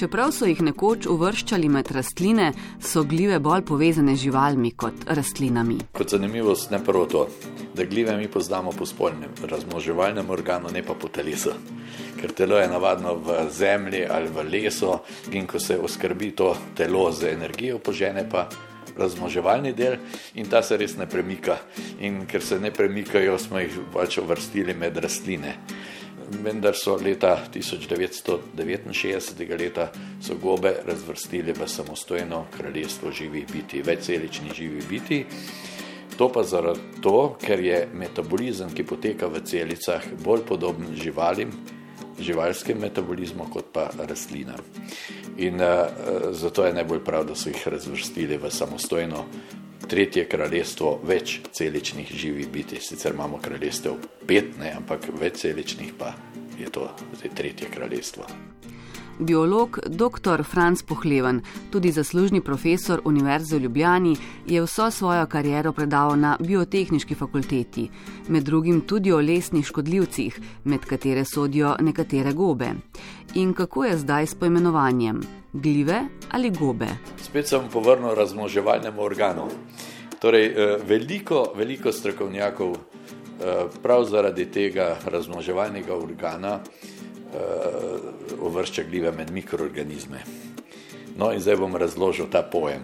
Čeprav so jih nekoč uvrščali med rastline, so glive bolj povezane z živalmi kot rastlinami. Kot zanimivost, ne prvo to, da glive mi poznamo po spolnem razmoževalnem organu, ne pa po telesu. Ker telo je navadno v zemlji ali v lesu, in ko se oskrbi to telo z energijo, požene pa razmoževalni del in ta se res ne premika. In ker se ne premikajo, smo jih pač uvrstili med rastline. Vendar so leta 1969 leta so gobe razvrstili v samostojno kraljestvo živih biti, večcelični živi biti. To pa zaradi to, ker je metabolizem, ki poteka v celicah, bolj podoben živalim, živalskem metabolizmu kot pa rastlinam. In uh, zato je najbolj prav, da so jih razvrstili v samostojno tretje kraljestvo več celičnih živih biti. Sicer imamo kraljestvo pet, ne, ampak več celičnih pa je to tretje kraljestvo biolog dr. Franz Pohleven, tudi zaslužni profesor Univerze v Ljubljani, je vso svojo kariero predaval na biotehnički fakulteti, med drugim tudi o lesnih škodljivcih, med katere sodijo nekatere gobe. In kako je zdaj s poimenovanjem? Glive ali gobe? Spet sem povrnil razmoževalnemu organu. Torej, eh, veliko, veliko strokovnjakov eh, prav zaradi tega razmoževalnega organa uh, uvršča gljive med mikroorganizme. No, in zdaj bom razložil ta pojem.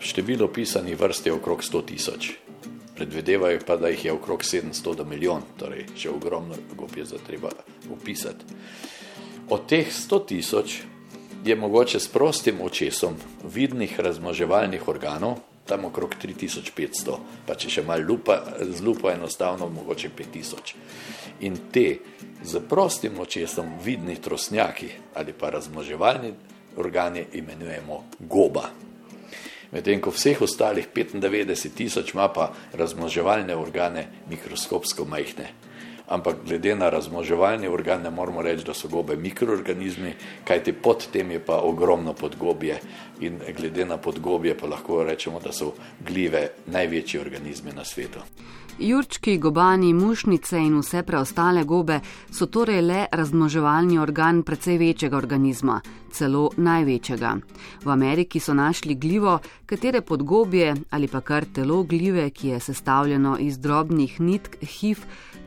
Število pisanih vrst je okrog 100 tisoč, predvidevajo pa, da jih je okrog 700 do milijon, torej še ogromno gob je za treba upisati. Od teh 100 tisoč je mogoče s prostim očesom vidnih razmoževalnih organov, tam okrog 3500, pa če še malo lupa, z lupo enostavno, mogoče 5000. In te z prostim očesom vidni trosnjaki ali pa razmoževalni organi imenujemo goba. Medtem ko vseh ostalih 95 tisoč ima pa razmoževalne organe mikroskopsko majhne. Ampak glede na razmoževalni organ ne moramo reči, da so gobe mikroorganizmi, kajti pod tem je pa ogromno podgobje in glede na podgobje pa lahko rečemo, da so gljive največji organizmi na svetu. Jurčki, gobani, mušnice in vse preostale gobe so torej le razmnoževalni organ precej večjega organizma, celo največjega. V Ameriki so našli gljivo, katere podgobje ali pa kar telo gljive, ki je sestavljeno iz drobnih nitk HIV,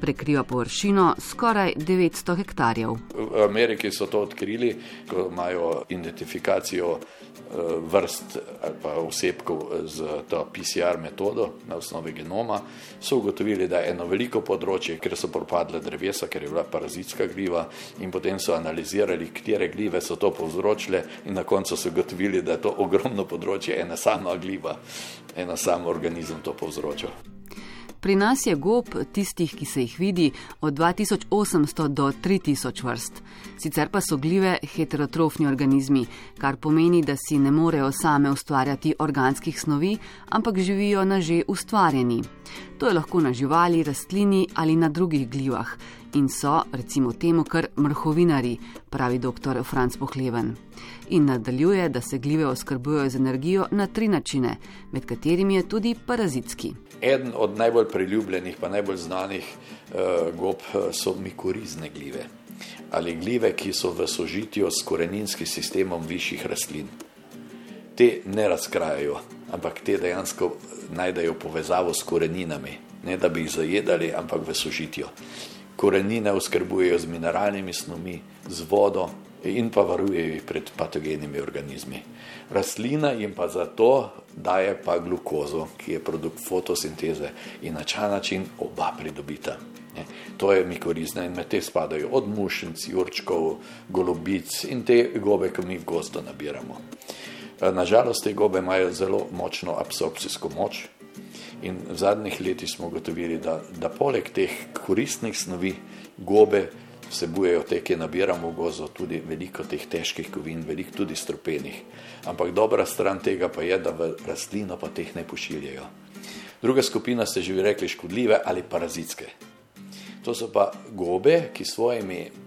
prekriva površino skoraj 900 hektarjev. V Ameriki so to odkrili, ko imajo identifikacijo eh, vrst ali pa osebkov z to PCR metodo na osnovi genoma, so ugotovili, da je eno veliko področje, kjer so propadle drevesa, ker je bila parazitska gljiva in potem so analizirali, katere gljive so to povzročile in na koncu so ugotovili, da je to ogromno področje ena sama gljiva, ena sama organizem to povzroča. Pri nas je gob tistih, ki se jih vidi, od 2800 do 3000 vrst. Sicer pa so gljive heterotrofni organizmi, kar pomeni, da si ne morejo same ustvarjati organskih snovi, ampak živijo na že ustvarjeni. To je lahko na živali, rastlini ali na drugih gljivah in so, recimo, temu kar mrhovinari, pravi dr. Franz Pohleven. In nadaljuje, da se gljive oskrbujejo z energijo na tri načine, med katerimi je tudi parazitski. Eden od najbolj priljubljenih, pa najbolj znanih uh, gob eh, so mikorizne gljive ali gljive, ki so v sožitju s koreninskim sistemom višjih rastlin. Te ne razkrajajo, ampak te dejansko najdejo povezavo s koreninami, ne da bi jih zajedali, ampak v sožitju. Korenine oskrbujejo z mineralnimi snovmi, z vodo in pa varujejo jih pred patogenimi organizmi. Rastlina jim pa zato daje pa glukozo, ki je produkt fotosinteze in na ta način oba pridobita. To je mikorizna in med te spadajo od mušnic, jurčkov, golobic in te gobe, ki mi v gozdu nabiramo. Nažalost, te gobe imajo zelo močno absorpcijsko moč in v zadnjih letih smo ugotovili, da, da poleg teh koristnih snovi gobe vsebujejo te, ki nabiramo v gozo, tudi veliko teh težkih kovin, veliko tudi stropenih. Ampak dobra stran tega pa je, da v rastlino pa teh ne pošiljajo. Druga skupina ste že vi rekli škodljive ali parazitske. To so pa gobe, ki svojimi eh,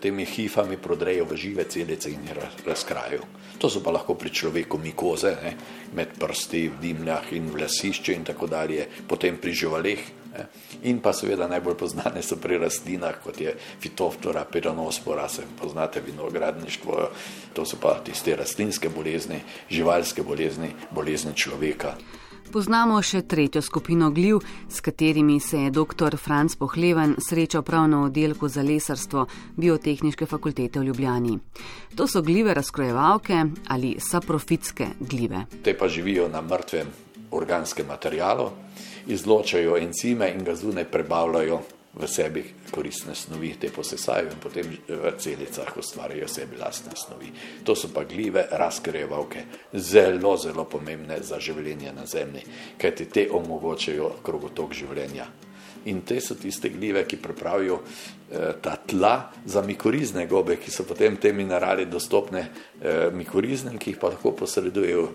temi hifami prodrejo v žive celice in jih razkrajajo. To so pa lahko pri človeku mikoze, ne, med prsti, v dimljah in v lasišču in tako dalje, potem pri živalih In pa seveda najbolj poznane so pri rastlinah, kot je fitoftora, peronospora, se poznate vinogradništvo, to so pa tiste rastlinske bolezni, živalske bolezni, bolezni človeka. Poznamo še tretjo skupino gliv, s katerimi se je dr. Franz Pohleven srečal prav na oddelku za lesarstvo Biotehničke fakultete v Ljubljani. To so glive razkrojevalke ali saprofitske glive. Te pa živijo na mrtvem organskem materialu, izločajo encime in ga zunaj prebavljajo v sebi koristne snovi, te posesajo in potem v celicah ustvarjajo sebi lastne snovi. To so pa gljive razkrejevalke, zelo, zelo pomembne za življenje na Zemlji, kajti te omogočajo krogotok življenja. In te so tiste gljive, ki pripravijo eh, ta tla za mikorizne gobe, ki so potem te minerali dostopne eh, mikoriznim, ki jih pa lahko posredujejo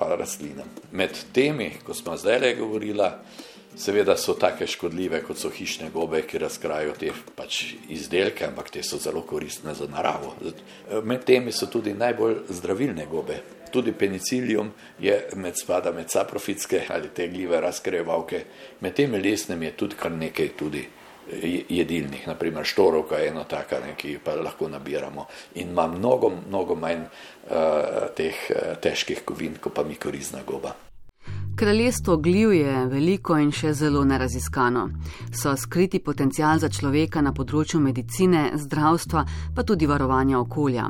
pa rastlinam. Med temi, ko smo zdaj le govorili, Seveda so take škodljive, kot so hišne gobe, ki razkrajajo te pač izdelke, ampak te so zelo koristne za naravo. Med temi so tudi najbolj zdravilne gobe. Tudi penicilium je med spada med saprofitske ali te gljive razkrejevalke. Med temi lesnimi je tudi kar nekaj tudi jedilnih, naprimer štorovka je ena taka, ne, ki pa lahko nabiramo in ima mnogo, mnogo manj uh, teh uh, težkih kovin, kot pa mikorizna goba. Kraljestvo gljiv je veliko in še zelo neraziskano. So skriti potencial za človeka na področju medicine, zdravstva, pa tudi varovanja okolja.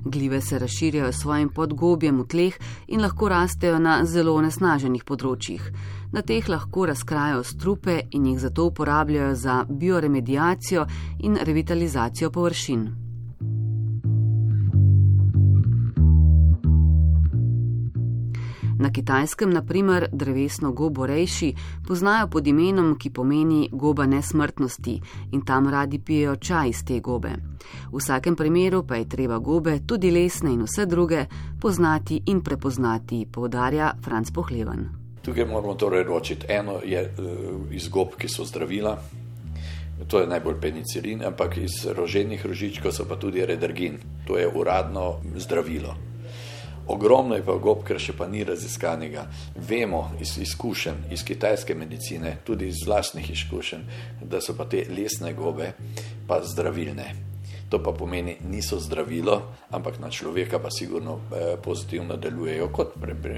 Gljive se razširjajo s svojim podgobjem v tleh in lahko rastejo na zelo nesnaženih področjih. Na teh lahko razkrajajo strupe in jih zato uporabljajo za bioremediacijo in revitalizacijo površin. Na kitajskem, naprimer, drevesno gobo rejši poznajo pod imenom, ki pomeni goba nesmrtnosti in tam radi pijejo čaj iz te gobe. V vsakem primeru pa je treba gobe, tudi lesne in vse druge, poznati in prepoznati, povdarja Franz Pohleven. Tukaj moramo torej ročiti. Eno je uh, iz gob, ki so zdravila. To je najbolj penicilin, ampak iz roženih rožičkov so pa tudi redergin. To je uradno zdravilo. Ogromno je pa gob, ker še pa ni raziskanega. Vemo iz izkušenj, iz kitajske medicine, tudi iz vlastnih izkušenj, da so pa te lesne gobe pa zdravilne. To pa pomeni, niso zdravilo, ampak na človeka pa sigurno eh, pozitivno delujejo kot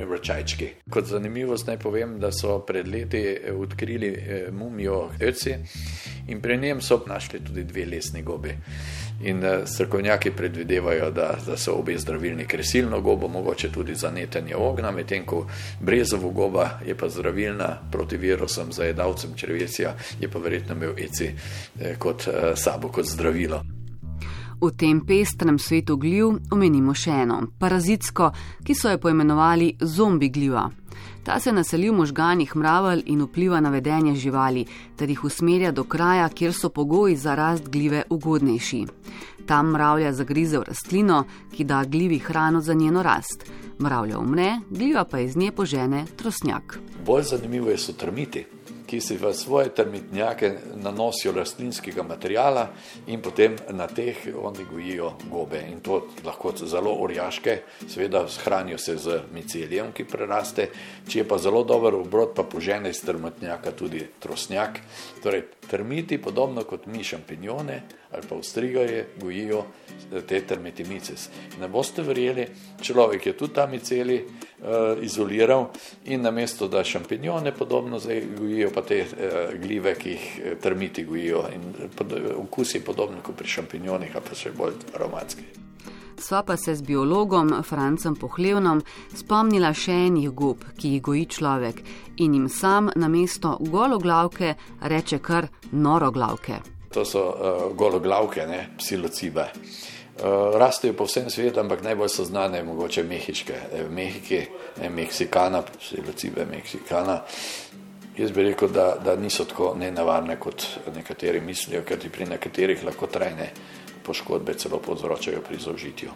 vrčajčki. Kot zanimivost naj povem, da so pred leti eh, odkrili eh, mumijo Öci in pri njem so našli tudi dve lesni gobe. In strokovnjaki predvidevajo, da, da so obe zdravilni, ker silno gobo mogoče tudi za netenje ognja, medtem ko brezovo goba je pa zdravilna proti virusom, zajedavcem črvesja, je pa verjetno imel ECI kot sabo, kot zdravilo. V tem pestrem svetu gljiv omenimo še eno, parazitsko, ki so jo poimenovali zombi gljiva. Ta se naseli v možganjih mravelj in vpliva na vedenje živali, ter jih usmerja do kraja, kjer so pogoji za rast gljive ugodnejši. Tam mravlja zagrize v rastlino, ki da gljivi hrano za njeno rast. Mravlja umre, gljiva pa iz nje požene trosnjak. Bolj zanimivo je so termiti ki si v svoje termitnjake nanosijo rastlinskega materijala in potem na teh oni gojijo gobe. In to lahko zelo orjaške, seveda hranijo se z micelijem, ki preraste, če je pa zelo dober obrod, pa požene iz termitnjaka tudi trosnjak. Torej, termiti, podobno kot mi šampinjone ali pa ustrigaje, gojijo te termitimices. Ne boste verjeli, človek je tudi tam miceli uh, izoliral in namesto da šampinjone podobno zdaj gojijo, pa te uh, gljive, ki jih eh, termiti gojijo. In pod, vkus je podoben kot pri šampinjonih, pa še bolj aromatski. Sva pa se z biologom Francem Pohlevnom spomnila še enih gob, ki jih goji človek in jim sam na mesto gologlavke reče kar noroglavke. To so uh, gologlavke, ne psilocibe. Uh, rastejo po vsem svetu, ampak najbolj so znane mogoče mehiške, v Mehiki, ne, Meksikana, psilocibe Meksikana. Jaz bi rekel, da, da niso tako nenavarne, kot nekateri mislijo, ker ti pri nekaterih lahko trajne poškodbe celo povzročajo pri zaužitju.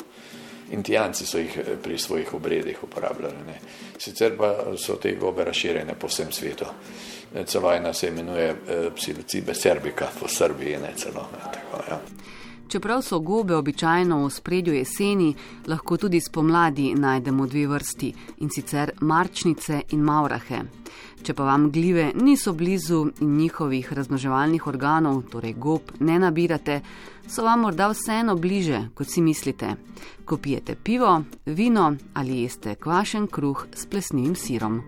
Indijanci so jih eh, pri svojih obredih uporabljali. Ne. Sicer pa so te gobe razširjene po vsem svetu. Eh, celo ena se imenuje eh, psilocibe serbika, po Srbiji ne celo. Ne, tako, ja. Čeprav so gobe običajno v spredju jeseni, lahko tudi spomladi najdemo dve vrsti in sicer marčnice in maurahe. Če pa vam glive niso blizu in njihovih raznoževalnih organov, torej gob, ne nabirate, so vam morda vseeno bliže, kot si mislite. Ko pijete pivo, vino ali jeste kvašen kruh s plesnivim sirom.